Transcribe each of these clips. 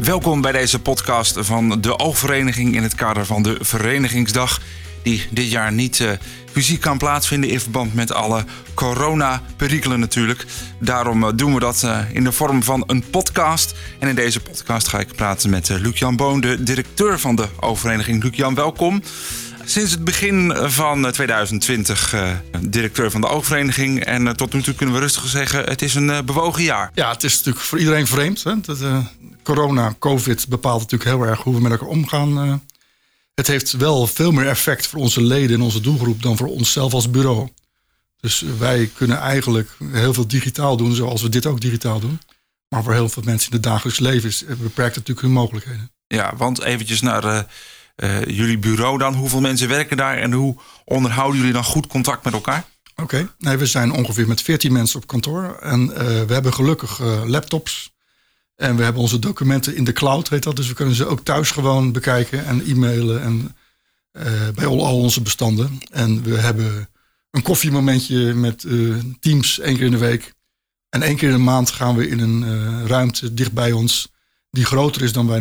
Welkom bij deze podcast van de Oogvereniging in het kader van de Verenigingsdag. Die dit jaar niet uh, fysiek kan plaatsvinden in verband met alle corona-perikelen natuurlijk. Daarom uh, doen we dat uh, in de vorm van een podcast. En in deze podcast ga ik praten met Luc-Jan Boon, de directeur van de Oogvereniging. Luc-Jan, welkom. Sinds het begin van 2020 uh, directeur van de Oogvereniging. En tot nu toe kunnen we rustig zeggen, het is een bewogen jaar. Ja, het is natuurlijk voor iedereen vreemd. Hè? Dat, corona, covid bepaalt natuurlijk heel erg hoe we met elkaar omgaan. het heeft wel veel meer effect voor onze leden en onze doelgroep dan voor onszelf als bureau. Dus wij kunnen eigenlijk heel veel digitaal doen, zoals we dit ook digitaal doen. Maar voor heel veel mensen in het dagelijks leven is, beperkt natuurlijk hun mogelijkheden. Ja, want eventjes naar uh, jullie bureau dan? Hoeveel mensen werken daar en hoe onderhouden jullie dan goed contact met elkaar? Oké, nee, we zijn ongeveer met 14 mensen op kantoor. En uh, we hebben gelukkig laptops. En we hebben onze documenten in de cloud, heet dat. Dus we kunnen ze ook thuis gewoon bekijken en e-mailen en bij al, al, onze bestanden. En we hebben een koffiemomentje met teams één keer in de week. En één keer in de maand gaan we in een ruimte dicht bij ons die groter is dan wij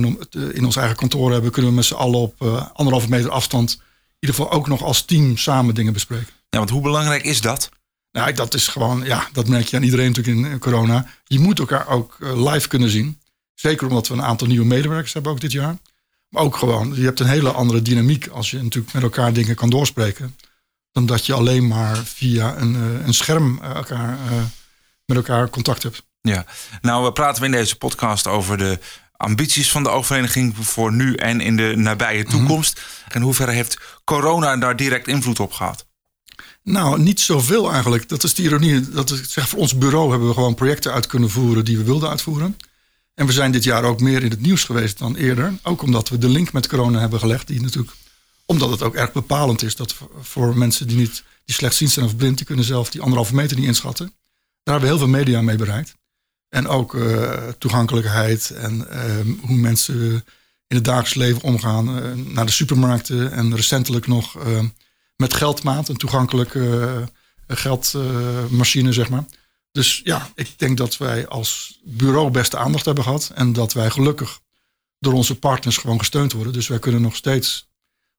in ons eigen kantoor hebben, kunnen we met z'n allen op anderhalve meter afstand in ieder geval ook nog als team samen dingen bespreken. Ja, want hoe belangrijk is dat? Nou, dat is gewoon, ja, dat merk je aan iedereen natuurlijk in corona. Je moet elkaar ook uh, live kunnen zien. Zeker omdat we een aantal nieuwe medewerkers hebben ook dit jaar. Maar ook gewoon, je hebt een hele andere dynamiek als je natuurlijk met elkaar dingen kan doorspreken. Dan dat je alleen maar via een, uh, een scherm elkaar, met elkaar contact hebt. Ja, nou we praten we in deze podcast over de ambities van de oogvereniging voor nu en in de nabije toekomst? En hoe ver heeft corona daar direct invloed op gehad? Nou, niet zoveel eigenlijk. Dat is de ironie. Dat zeg, voor ons bureau hebben we gewoon projecten uit kunnen voeren die we wilden uitvoeren. En we zijn dit jaar ook meer in het nieuws geweest dan eerder. Ook omdat we de link met corona hebben gelegd. Die natuurlijk, omdat het ook erg bepalend is dat voor mensen die, niet, die slechtziend zijn of blind, die kunnen zelf die anderhalve meter niet inschatten. Daar hebben we heel veel media mee bereikt. En ook uh, toegankelijkheid en uh, hoe mensen in het dagelijks leven omgaan. Uh, naar de supermarkten en recentelijk nog met geldmaat, een toegankelijke geldmachine, zeg maar. Dus ja, ik denk dat wij als bureau beste aandacht hebben gehad. En dat wij gelukkig door onze partners gewoon gesteund worden. Dus wij kunnen nog steeds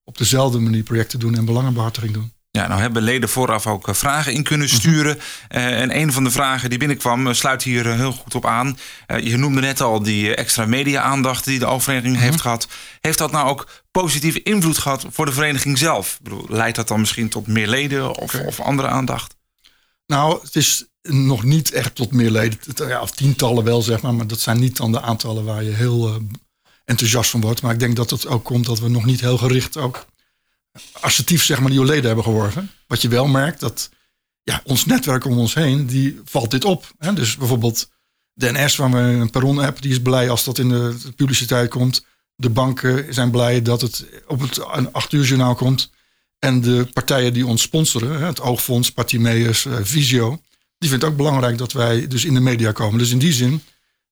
op dezelfde manier projecten doen en belangenbehartiging doen. Ja, nou hebben leden vooraf ook eh, vragen in kunnen mhm. sturen. Uh, en een van de vragen die binnenkwam uh, sluit hier heel goed op aan. je noemde net al die extra media-aandacht die de oververeniging heeft mhm. gehad. Heeft dat nou ook positieve invloed gehad voor de vereniging zelf? Ik bedoel, leidt dat dan misschien tot meer leden of, of andere aandacht? Nou, het is nog niet echt tot meer leden. Ja, of tientallen wel, zeg maar. Maar dat zijn niet dan de aantallen waar je heel enthousiast van wordt. Maar ik denk dat het ook komt dat we nog niet heel gericht ook assertief zeg maar, nieuwe leden hebben geworven. Wat je wel merkt, dat ja, ons netwerk om ons heen, die valt dit op. Hè? Dus bijvoorbeeld de NS, waar we een perron-app, die is blij als dat in de publiciteit komt. De banken zijn blij dat het op het 8 uur journaal komt. En de partijen die ons sponsoren, het Oogfonds, Partimeus, eh, Visio, die vindt ook belangrijk dat wij dus in de media komen. Dus in die zin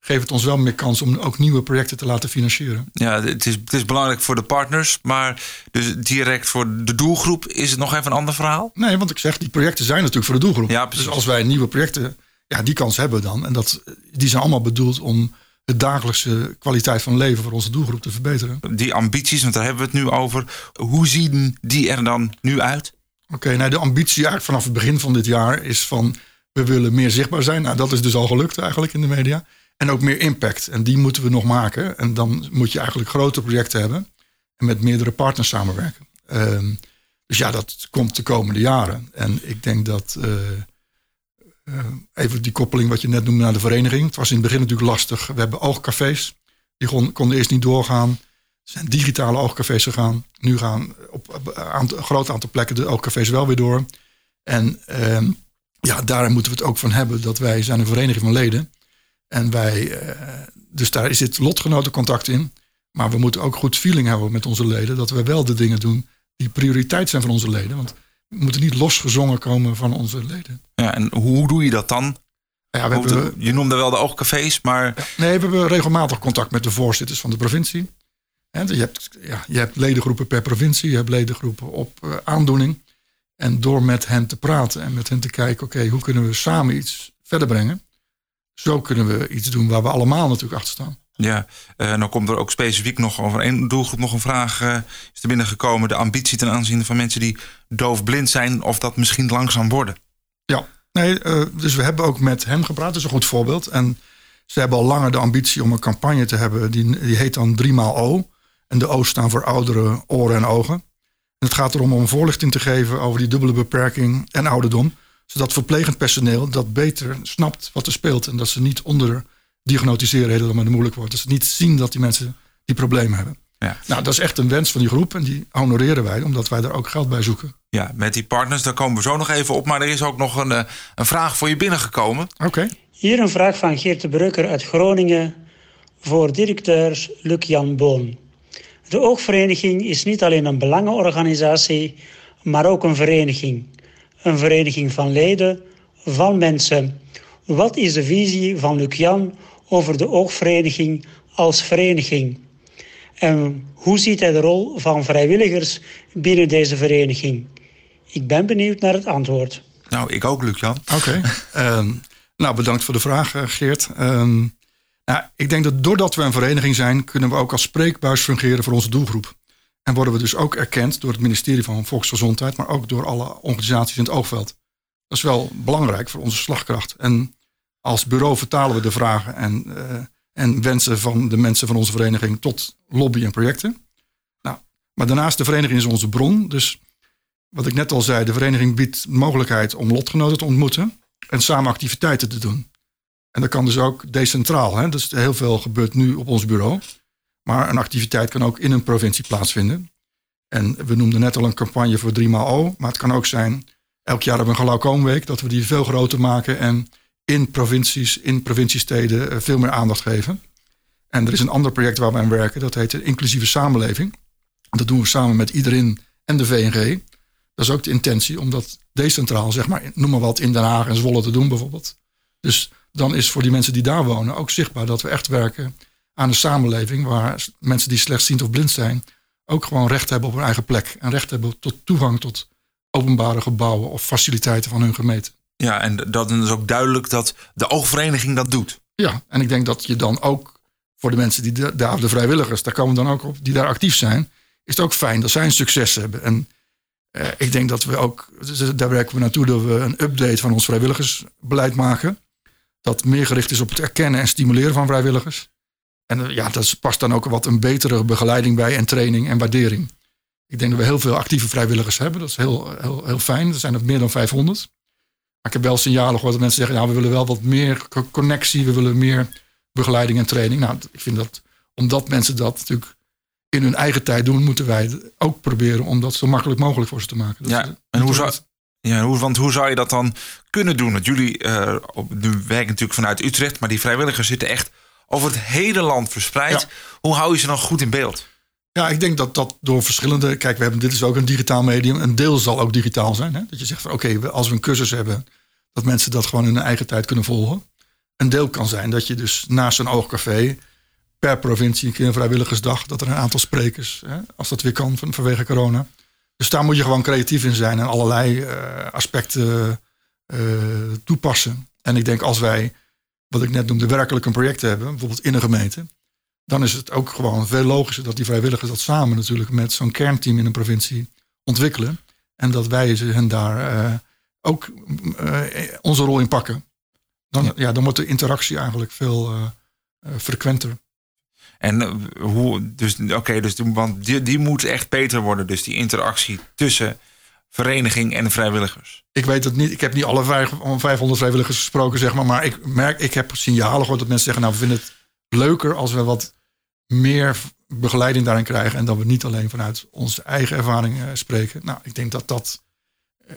geeft het ons wel meer kans om ook nieuwe projecten te laten financieren. Ja, het is, het is belangrijk voor de partners, maar dus direct voor de doelgroep is het nog even een ander verhaal? Nee, want ik zeg, die projecten zijn natuurlijk voor de doelgroep. Ja, dus als wij nieuwe projecten, ja, die kans hebben dan. En dat, die zijn allemaal bedoeld om de dagelijkse kwaliteit van leven voor onze doelgroep te verbeteren. Die ambities, want daar hebben we het nu over. Hoe zien die er dan nu uit? Oké, nou de ambitie eigenlijk vanaf het begin van dit jaar is van we willen meer zichtbaar zijn. Nou, dat is dus al gelukt eigenlijk in de media. En ook meer impact. En die moeten we nog maken. En dan moet je eigenlijk grote projecten hebben. En met meerdere partners samenwerken. Um, dus ja, dat komt de komende jaren. En ik denk dat. Uh, uh, even die koppeling wat je net noemde naar de vereniging. Het was in het begin natuurlijk lastig. We hebben oogcafés. Die konden eerst niet doorgaan. Er zijn digitale oogcafés gegaan. Nu gaan op een groot aantal plekken de oogcafés wel weer door. En uh, ja, daar moeten we het ook van hebben dat wij zijn een vereniging van leden. En wij, eh, dus daar zit lotgenotencontact in. Maar we moeten ook goed feeling hebben met onze leden. Dat we wel de dingen doen die prioriteit zijn van onze leden. Want we moeten niet losgezongen komen van onze leden. Ja, en hoe doe je dat dan? Ja, we hebben, je noemde wel de oogcafés, maar... nee, we hebben regelmatig contact met de voorzitters van de provincie. En je, hebt, ja, je hebt ledengroepen per provincie, je hebt ledengroepen op uh, aandoening. En door met hen te praten en met hen te kijken, oké, hoe kunnen we samen iets verder brengen? Zo kunnen we iets doen waar we allemaal natuurlijk achter staan. Ja, uh, nou komt er ook specifiek nog over één doelgroep nog een vraag uh, is er binnengekomen. De ambitie ten aanzien van mensen die doofblind zijn, of dat misschien langzaam worden. Ja, nee, uh, dus we hebben ook met hem gepraat. Dat is een goed voorbeeld. En ze hebben al langer de ambitie om een campagne te hebben. Die, die heet dan 3 O. En de O staan voor ouderen, oren en ogen. En het gaat erom om voorlichting te geven over die dubbele beperking en ouderdom. Zodat verplegend personeel dat beter snapt wat er speelt. En dat ze niet onder diagnosticeren helemaal moeilijk wordt. Dat ze niet zien dat die mensen die problemen hebben. Ja. Nou, dat is echt een wens van die groep en die honoreren wij, omdat wij daar ook geld bij zoeken. Ja, met die partners, daar komen we zo nog even op. Maar er is ook nog een, eh, een vraag voor je binnengekomen. Oké. Hier een vraag van Geert de Brukker uit Groningen voor directeur Luc-Jan Boon. De Oogvereniging is niet alleen een belangenorganisatie, maar ook een vereniging. Een vereniging van leden, van mensen. Wat is de visie van Luc-Jan over de Oogvereniging als vereniging? En hoe ziet hij de rol van vrijwilligers binnen deze vereniging? Ik ben benieuwd naar het antwoord. Nou, ik ook, Luc-Jan. Oké. Ehm, nou, bedankt voor de vraag, eh, Geert. Um, nou, ik denk dat doordat we een vereniging zijn, kunnen we ook als spreekbuis fungeren voor onze doelgroep. En worden we dus ook erkend door het ministerie van Volksgezondheid, maar ook door alle organisaties in het oogveld. Dat is wel belangrijk voor onze slagkracht. En als bureau vertalen we de vragen en, uh, en wensen van de mensen van onze vereniging tot lobby en projecten. Nou, maar daarnaast de vereniging is onze bron. Dus wat ik net al zei, de vereniging biedt mogelijkheid om lotgenoten te ontmoeten en samen activiteiten te doen. En dat kan dus ook decentraal. Hè? Dus heel veel gebeurt nu op ons bureau. Maar een activiteit kan ook in een provincie plaatsvinden. En we noemden net al een campagne voor 3 O. Maar het kan ook zijn, elk jaar hebben we een glaucoomweek, dat we die veel groter maken en in provincies, in provinciesteden eh, veel meer aandacht geven. En er is een ander project waar we aan werken, dat heet de Inclusieve Samenleving. Dat doen we samen met iedereen en de VNG. Dat is ook de intentie om dat decentraal, zeg maar, noem maar wat, in Den Haag en Zwolle te doen bijvoorbeeld. Dus dan is voor die mensen die daar wonen ook zichtbaar dat we echt werken aan een samenleving waar mensen die slechtziend of blind zijn ook gewoon recht hebben op hun eigen plek. En recht hebben tot toegang tot openbare gebouwen of faciliteiten van hun gemeente. Ja, en dat is ook duidelijk dat de oogvereniging dat doet. Ja, en ik denk dat je dan ook voor de mensen die daar, de vrijwilligers, daar komen we dan ook op, die daar actief zijn, is het ook fijn dat zij een succes hebben. En eh, ik denk dat we ook, daar werken we naartoe, dat we een update van ons vrijwilligersbeleid maken dat meer gericht is op het erkennen en stimuleren van vrijwilligers. En eh, ja, dat past dan ook wat een betere begeleiding bij en training en waardering. Ik denk dat we heel veel actieve vrijwilligers hebben. Dat is heel, heel, heel fijn. Er zijn er meer dan 500. Maar ik heb wel signalen gehoord dat mensen zeggen: nou, we willen wel wat meer connectie, we willen meer begeleiding en training. Nou, ik vind dat omdat mensen dat natuurlijk in hun eigen tijd doen, moeten wij ook proberen om dat zo makkelijk mogelijk voor ze te maken. ja, en hoe zou, ja, hoe, want hoe zou je dat dan kunnen doen? Want jullie uh, nu werken natuurlijk vanuit Utrecht, maar die vrijwilligers zitten echt over het hele land verspreid. Hoe hou je ze dan goed in beeld? Ja, ik denk dat dat door verschillende. Kijk, we hebben, dit is ook een digitaal medium. Een deel zal ook digitaal zijn. Hè? Dat je zegt van oké, als we een cursus hebben, dat mensen dat gewoon in hun eigen tijd kunnen volgen. Een deel kan zijn dat je dus naast een oogcafé per provincie een keer een vrijwilligersdag, dat er een aantal sprekers, hè, als dat weer kan van, vanwege corona, dus daar moet je gewoon creatief in zijn en allerlei uh, aspecten uh, toepassen. En ik denk als wij, wat ik net noemde, werkelijk een project hebben, bijvoorbeeld in een gemeente, dan is het ook gewoon veel logischer dat die vrijwilligers dat samen natuurlijk met zo'n kernteam in een provincie ontwikkelen. En dat wij ze hen daar uh, ook onze rol in pakken. Dan, ja. ja. dan wordt de interactie eigenlijk veel frequenter. En eh, hoe, dus oké, dus want die, die moet echt beter worden. Dus die interactie tussen vereniging en vrijwilligers. Ik weet het niet. Ik heb niet alle 500 vrijwilligers gesproken, zeg maar. Maar ik merk, ik heb signalen gehoord dat mensen zeggen: Nou, we vinden het leuker als we wat meer begeleiding daarin krijgen. En dat we niet alleen vanuit onze eigen ervaring uh, spreken. Nou, ik denk dat dat,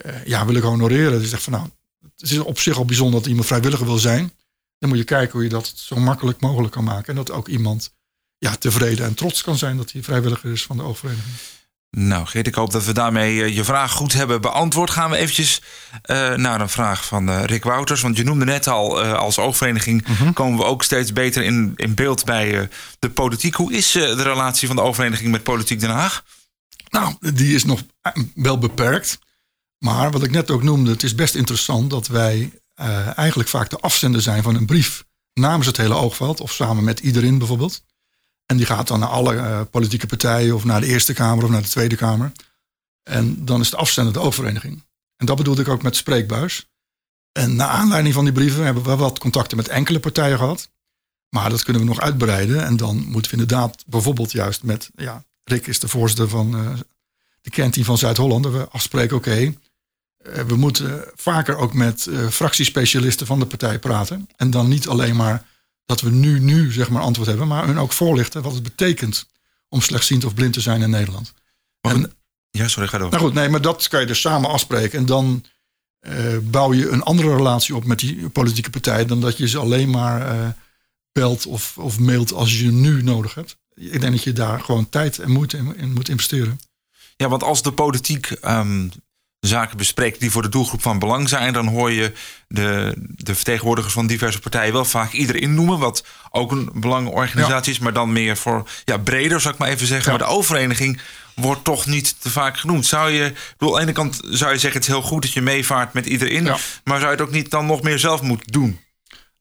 uh, ja, wil ik honoreren. Dus zeg van nou, het is op zich al bijzonder dat iemand vrijwilliger wil zijn. Dan moet je kijken hoe je dat zo makkelijk mogelijk kan maken. En dat ook iemand ja, tevreden en trots kan zijn dat hij vrijwilliger is van de oogvereniging. Nou, Geert, ik hoop dat we daarmee eh, je vraag goed hebben beantwoord. Gaan we eventjes uh, naar een vraag van uh, Rick Wouters. Want je noemde net al, uh, als oogvereniging mhm. komen we ook steeds beter in, in beeld bij de politiek. Hoe is de relatie van de oogvereniging met Politiek Den Haag? Nou, die is nog wel beperkt. Maar wat ik net ook noemde, het is best interessant dat wij eigenlijk vaak de afzender zijn van een brief namens het hele oogveld of samen met iedereen bijvoorbeeld. En die gaat dan naar alle eh, politieke partijen of naar de Eerste Kamer of naar de Tweede Kamer. En dan is de afzender de oogvereniging. En dat bedoelde ik ook met spreekbuis. En naar aanleiding van die brieven hebben we wat contacten met enkele partijen gehad. Maar dat kunnen we nog uitbreiden. En dan moeten we inderdaad bijvoorbeeld juist met... Ja, Rick is de voorzitter van uh, de kernteam van Zuid-Holland. We afspreken, oké, eh, we moeten vaker ook met fractiespecialisten van de partij praten. En dan niet alleen maar dat we nu, nu zeg maar antwoord hebben, maar hun ook voorlichten wat het betekent om slechtziend of blind te zijn in Nederland. En, ja, sorry, ga door. Nou goed, nee, maar dat kan je dus samen afspreken. En dan uh, bouw je een andere relatie op met die politieke partij dan dat je ze alleen maar uh, belt of, of mailt als je nu nodig hebt. Ik denk dat je daar gewoon tijd en moeite in, moet investeren. Ja, want als de politiek um, zaken bespreekt die voor de doelgroep van belang zijn, dan hoor je de, de vertegenwoordigers van diverse partijen wel vaak iedereen noemen, wat ook een belangenorganisatie ja. is, maar dan meer voor ja, breder, zou ik maar even zeggen. Ja. Maar de oververeniging wordt toch niet te vaak genoemd. Zou je, bedoel, aan de ene kant zou je zeggen, het is heel goed dat je meevaart met iedereen, ja. maar zou je het ook niet dan nog meer zelf moeten doen?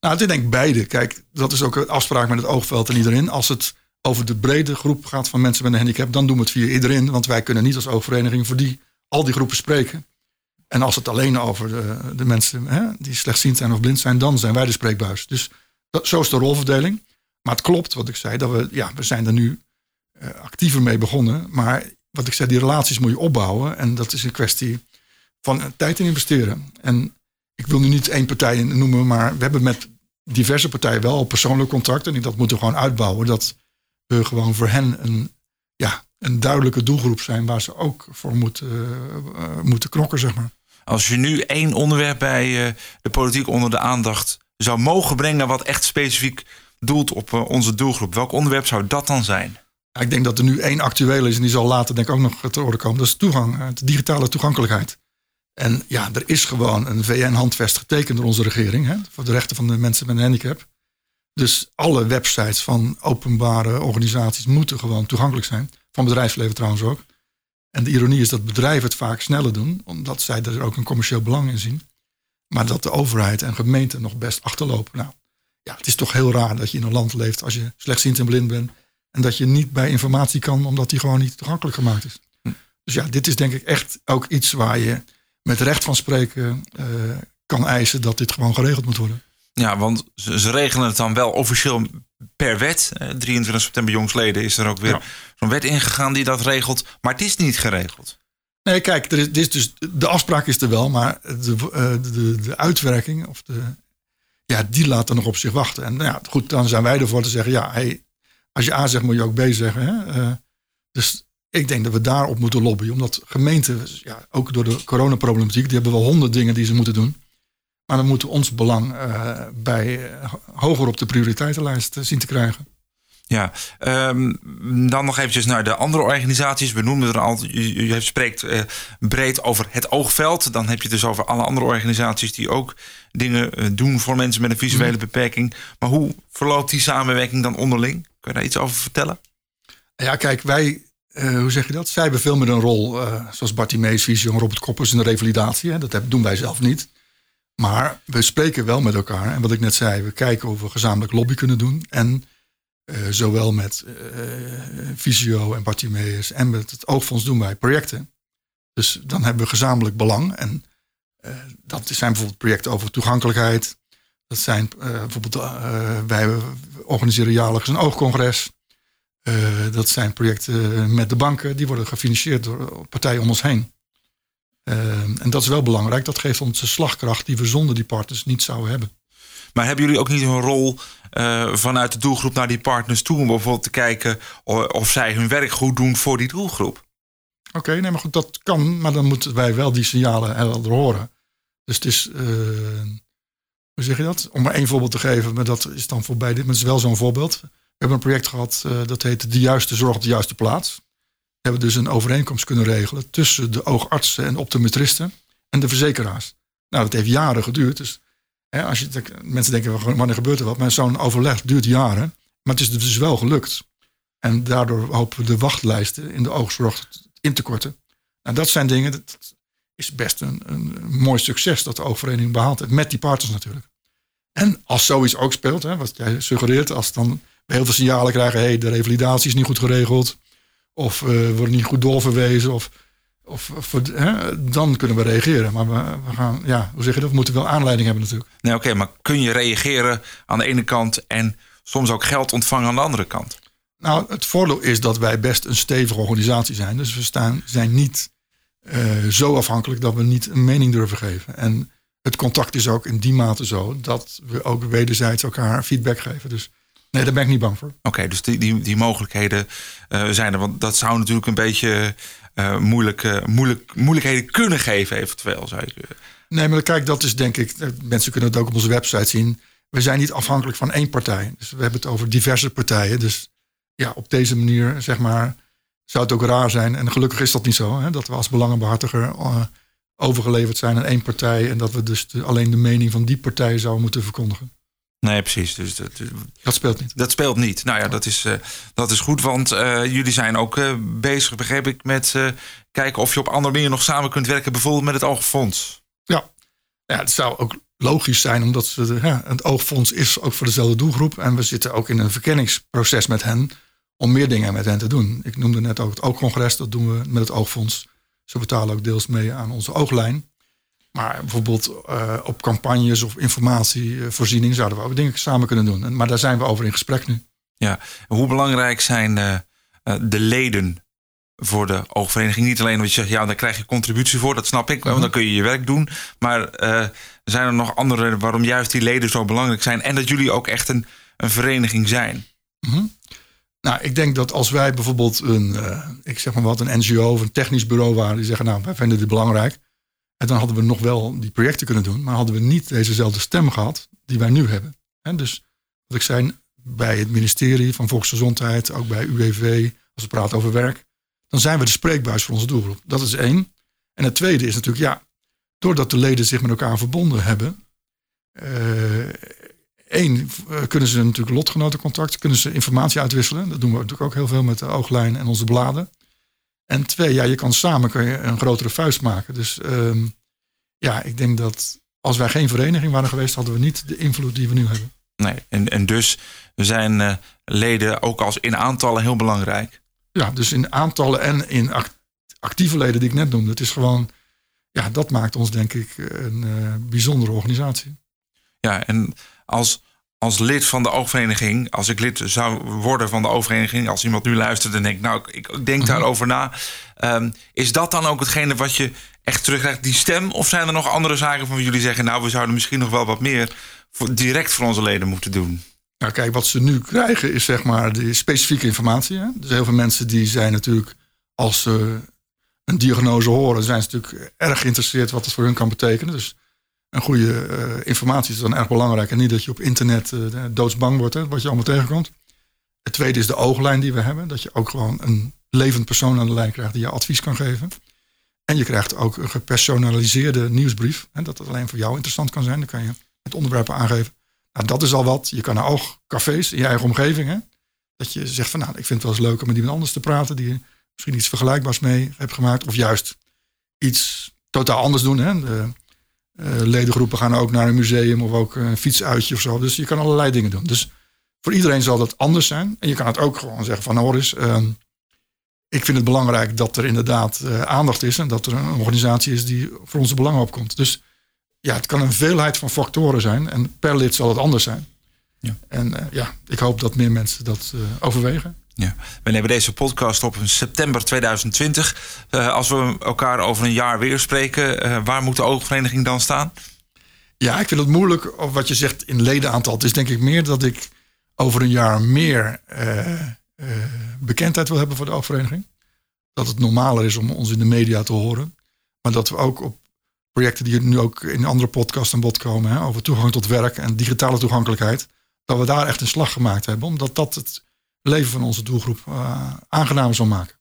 Nou, ik denk beide. Kijk, dat is ook een afspraak met het oogveld en iedereen. Als het over de brede groep gaat van mensen met een handicap, dan doen we het via iedereen. Want wij kunnen niet als oogvereniging voor die, al die groepen spreken. En als het alleen over de, de mensen hè, die slechtziend zijn of blind zijn, dan zijn wij de spreekbuis. Dus zo is de rolverdeling. Maar het klopt wat ik zei, dat we, ja, we zijn er nu uh, actiever mee begonnen. Maar wat ik zei, die relaties moet je opbouwen. En dat is een kwestie van tijd in investeren. En ik wil nu niet één partij noemen, maar we hebben met diverse partijen wel persoonlijk contact. En dat moeten we gewoon uitbouwen. Dat we gewoon voor hen een, een duidelijke doelgroep zijn waar ze ook voor moeten, uh, moeten knokken, zeg maar. Als je nu één onderwerp bij uh, de politiek onder de aandacht zou mogen brengen, wat echt specifiek doelt op uh, onze doelgroep, welk onderwerp zou dat dan zijn? Ja, ik denk dat er nu één actueel is en die zal later denk ik ook nog te orde komen. Dat is toegang, de digitale toegankelijkheid. En ja, er is gewoon een VN-handvest getekend door onze regering hè, voor de rechten van de mensen met een handicap. Dus alle websites van openbare organisaties moeten gewoon toegankelijk zijn. Van bedrijfsleven trouwens ook. En de ironie is dat bedrijven het vaak sneller doen, omdat zij er ook een commercieel belang in zien. Maar dat de overheid en gemeenten nog best achterlopen. Nou, ja, het is toch heel raar dat je in een land leeft als je slechtziend en blind bent. En dat je niet bij informatie kan, omdat die gewoon niet toegankelijk gemaakt is. Hm. Dus ja, dit is denk ik echt ook iets waar je met recht van spreken uh, kan eisen dat dit gewoon geregeld moet worden. Ja, want ze, ze, regelen het dan wel officieel per wet. 23 september jongsleden is er ook weer ja. zo'n wet ingegaan die dat regelt. Maar het is niet geregeld. Nee, kijk, er is, is dus, de afspraak is er wel, maar de, de, de uitwerking of de, ja, die laat er nog op zich wachten. En nou ja, goed, dan zijn wij ervoor te zeggen, ja, hey, als je A zegt, moet je ook B zeggen. Hè? Uh, dus ik denk dat we daarop moeten lobbyen, omdat gemeenten, ja, ook door de coronaproblematiek, die hebben wel honderd dingen die ze moeten doen. Maar dan moeten we ons belang uh, bij uh, hoger op de prioriteitenlijst zien te krijgen. Ja, um, dan nog eventjes naar de andere organisaties. We noemden er al, u, u spreekt uh, breed over het oogveld. Dan heb je het dus over alle andere organisaties die ook dingen doen voor mensen met een visuele mm. beperking. Maar hoe verloopt die samenwerking dan onderling? Kun je daar iets over vertellen? Ja, kijk, wij, hoe zeg je dat? Zij hebben veel meer een rol, zoals Bartimeus, Vision, Robert Koppers in de revalidatie. Hè? Dat doen wij zelf niet. Maar we spreken wel met elkaar. En wat ik net zei, we kijken of we gezamenlijk lobby kunnen doen. En uh, zowel met uh, Visio en Bartimeus en met het Oogfonds doen wij projecten. Dus dan hebben we gezamenlijk belang. En uh, dat zijn bijvoorbeeld projecten over toegankelijkheid. Dat zijn bijvoorbeeld, wij organiseren jaarlijks een oogcongres. dat zijn projecten met de banken. Die worden gefinancierd door partijen om ons heen. Uh, en dat is wel belangrijk. Dat geeft ons de slagkracht die we zonder die partners niet zouden hebben. Maar hebben jullie ook niet een rol uh, vanuit de doelgroep naar die partners toe? Om bijvoorbeeld te kijken of zij hun werk goed doen voor die doelgroep? Oké, okay, nee, maar goed, dat kan. Maar dan moeten wij wel die signalen helder horen. Dus het is, uh, hoe zeg je dat? Om maar één voorbeeld te geven, maar dat is dan voorbij dit. Maar het is wel zo'n voorbeeld. We hebben een project gehad, uh, dat heet De Juiste Zorg op de Juiste Plaats hebben dus een overeenkomst kunnen regelen tussen de oogartsen en optometristen en de verzekeraars. Nou, dat heeft jaren geduurd. Dus hè, als je, mensen denken, wanneer gebeurt er wat? Maar zo'n overleg duurt jaren. Maar het is dus wel gelukt. En daardoor hopen we de wachtlijsten in de oogzorg in te korten. Nou, dat zijn dingen, dat is best een, een mooi succes dat de oogvereniging behaalt heeft. Met die partners natuurlijk. En als zoiets ook speelt, hè, wat jij suggereert, als dan we heel veel signalen krijgen, hey, de revalidatie is niet goed geregeld, of uh, worden niet goed doorverwezen, of, of, hè, dan kunnen we reageren. Maar we, we, gaan, ja, hoe zeg je dat? We moeten wel aanleiding hebben natuurlijk. Nee, oké, maar kun je reageren aan de ene kant en soms ook geld ontvangen aan de andere kant? Nou, het voordeel is dat wij best een stevige organisatie zijn. Dus we staan, zijn niet uh, zo afhankelijk dat we niet een mening durven geven. En het contact is ook in die mate zo dat we ook wederzijds elkaar feedback geven. Dus nee, daar ben ik niet bang voor. Oké, dus die, die, die mogelijkheden uh, zijn er. Want dat zou natuurlijk een beetje uh, moeilijk, moeilijk, moeilijkheden kunnen geven, eventueel. Zou ik... Nee, maar kijk, dat is denk ik. Mensen kunnen het ook op onze website zien. We zijn niet afhankelijk van één partij. Dus we hebben het over diverse partijen. Dus ja, op deze manier, zeg maar, zou het ook raar zijn. En gelukkig is dat niet zo. Hè, dat we als belangenbehartiger uh, overgeleverd zijn aan één partij. En dat we dus alleen de mening van die partij zouden moeten verkondigen. Nee, precies. Dus dat, dat speelt niet. Dat speelt niet. Nou ja, dat is, uh, dat is goed. Want uh, jullie zijn ook uh, bezig, begreep ik, met kijken of je op andere manier nog samen kunt werken. Bijvoorbeeld met het Oogfonds. Ja, ja het zou ook logisch zijn, omdat ze, ja, het Oogfonds is ook voor dezelfde doelgroep. En we zitten ook in een verkenningsproces met hen om meer dingen met hen te doen. Ik noemde net ook het Oogcongres, dat doen we met het Oogfonds. Ze betalen ook deels mee aan onze ooglijn. Maar bijvoorbeeld uh, op campagnes of informatievoorziening zouden we ook dingen samen kunnen doen. Maar daar zijn we over in gesprek nu. Ja, hoe belangrijk zijn uh, de leden voor de oogvereniging? Niet alleen omdat je zegt, ja, daar krijg je contributie voor, dat snap ik, want mhm. dan kun je je werk doen. Maar uh, zijn er nog andere waarom juist die leden zo belangrijk zijn en dat jullie ook echt een, een vereniging zijn? -hmm. Nou, ik denk dat als wij bijvoorbeeld een, ik zeg maar wat, een NGO of een technisch bureau waren die zeggen, nou, wij vinden dit belangrijk. En dan hadden we nog wel die projecten kunnen doen, maar hadden we niet dezezelfde stem gehad die wij nu hebben. En dus, wat ik zei, bij het ministerie van Volksgezondheid, ook bij UWV, als we praten over werk, dan zijn we de spreekbuis voor onze doelgroep. Dat is één. En het tweede is natuurlijk, ja, doordat de leden zich met elkaar verbonden hebben, uh, Eén, eh, kunnen ze natuurlijk lotgenotencontact, kunnen ze informatie uitwisselen. Dat doen we natuurlijk ook heel veel met de ooglijn en onze bladen. En twee, ja, je kan samen kun je een grotere vuist maken. Dus um, ja, ik denk dat als wij geen vereniging waren geweest, hadden we niet de invloed die we nu hebben. Nee, en, en dus zijn uh, leden ook als in aantallen heel belangrijk. Ja, dus in aantallen en in actieve leden die ik net noemde. Het is gewoon, ja, dat maakt ons denk ik een uh, bijzondere organisatie. Ja, en als, als lid van de oogvereniging, als ik lid zou worden van de oogvereniging, als iemand nu luistert en denkt, nou, ik, ik denk mhm. daarover na, um, is dat dan ook hetgene wat je echt terugkrijgt, die stem? Of zijn er nog andere zaken van jullie zeggen, nou, we zouden misschien nog wel wat meer voor, direct voor onze leden moeten doen? Nou, kijk, wat ze nu krijgen is zeg maar de specifieke informatie. Hè? Dus heel veel mensen die zijn natuurlijk, als ze een diagnose horen, zijn ze natuurlijk erg geïnteresseerd wat het voor hun kan betekenen. Dus een goede uh, informatie is dan erg belangrijk. En niet dat je op internet uh, doodsbang wordt, hè, wat je allemaal tegenkomt. Het tweede is de ooglijn die we hebben. Dat je ook gewoon een levend persoon aan de lijn krijgt die je advies kan geven. En je krijgt ook een gepersonaliseerde nieuwsbrief. Hè, dat het alleen voor jou interessant kan zijn. Dan kan je het onderwerpen aangeven. Nou, dat is al wat. Je kan naar oogcafés in je eigen omgeving. Hè, dat je zegt van nou, ik vind het wel eens leuk om met iemand anders te praten. Die misschien iets vergelijkbaars mee hebt gemaakt. Of juist iets totaal anders doen. Hè. De, ledengroepen gaan ook naar een museum of ook een fietsuitje of zo. Dus je kan allerlei dingen doen. Dus voor iedereen zal dat anders zijn. En je kan het ook gewoon zeggen van hoor eens, uh, ik vind het belangrijk dat er inderdaad uh, aandacht is en dat er een organisatie is die voor onze belangen opkomt. Dus ja, het kan een veelheid van factoren zijn en per lid zal het anders zijn. Ja. En uh, ja, ik hoop dat meer mensen dat overwegen. Ja. We nemen deze podcast op in september 2020. Uh, als we elkaar over een jaar weer spreken, uh, waar moet de oogvereniging dan staan? Ja, ik vind het moeilijk. Of wat je zegt in ledenaantal. Het is denk ik meer dat ik over een jaar meer uh, bekendheid wil hebben voor de oogvereniging. Dat het normaler is om ons in de media te horen. Maar dat we ook op projecten die nu ook in andere podcasts aan bod komen, hè, over toegang tot werk en digitale toegankelijkheid, dat we daar echt een slag gemaakt hebben. Omdat dat het leven van onze doelgroep uh, aangenamer zal maken.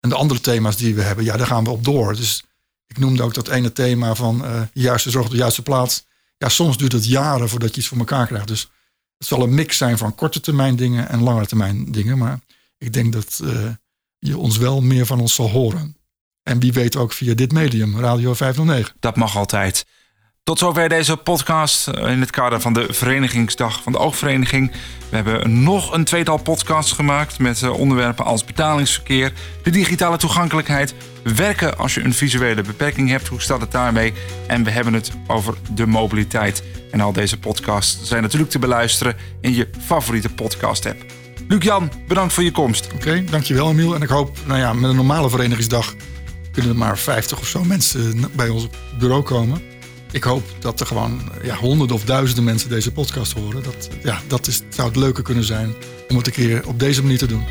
En de andere thema's die we hebben, ja, daar gaan we op door. Dus ik noemde ook dat ene thema van uh, juiste zorg op de juiste plaats. Ja, soms duurt het jaren voordat je iets voor elkaar krijgt. Dus het zal een mix zijn van korte termijn dingen en lange termijn dingen. Maar ik denk dat uh, je ons wel meer van ons zal horen. En wie weet ook via dit medium, Radio 509. Dat mag altijd. Tot zover deze podcast eh, in het kader van de Verenigingsdag van de Oogvereniging. We hebben nog een tweetal podcasts gemaakt met eh, onderwerpen als betalingsverkeer, de digitale toegankelijkheid, werken als je een visuele beperking hebt, hoe staat het daarmee? En we hebben het over de mobiliteit. En al deze podcasts zijn natuurlijk te beluisteren in je favoriete podcast-app. Luc-Jan, bedankt voor je komst. Oké, dankjewel Emiel. En ik hoop, nou ja, met een normale verenigingsdag kunnen er maar 50 of zo mensen bij ons bureau komen. Ik hoop dat er gewoon ja, honderden of duizenden mensen deze podcast horen. Dat, ja, dat is, zou het leuker kunnen zijn om het een keer op deze manier te doen.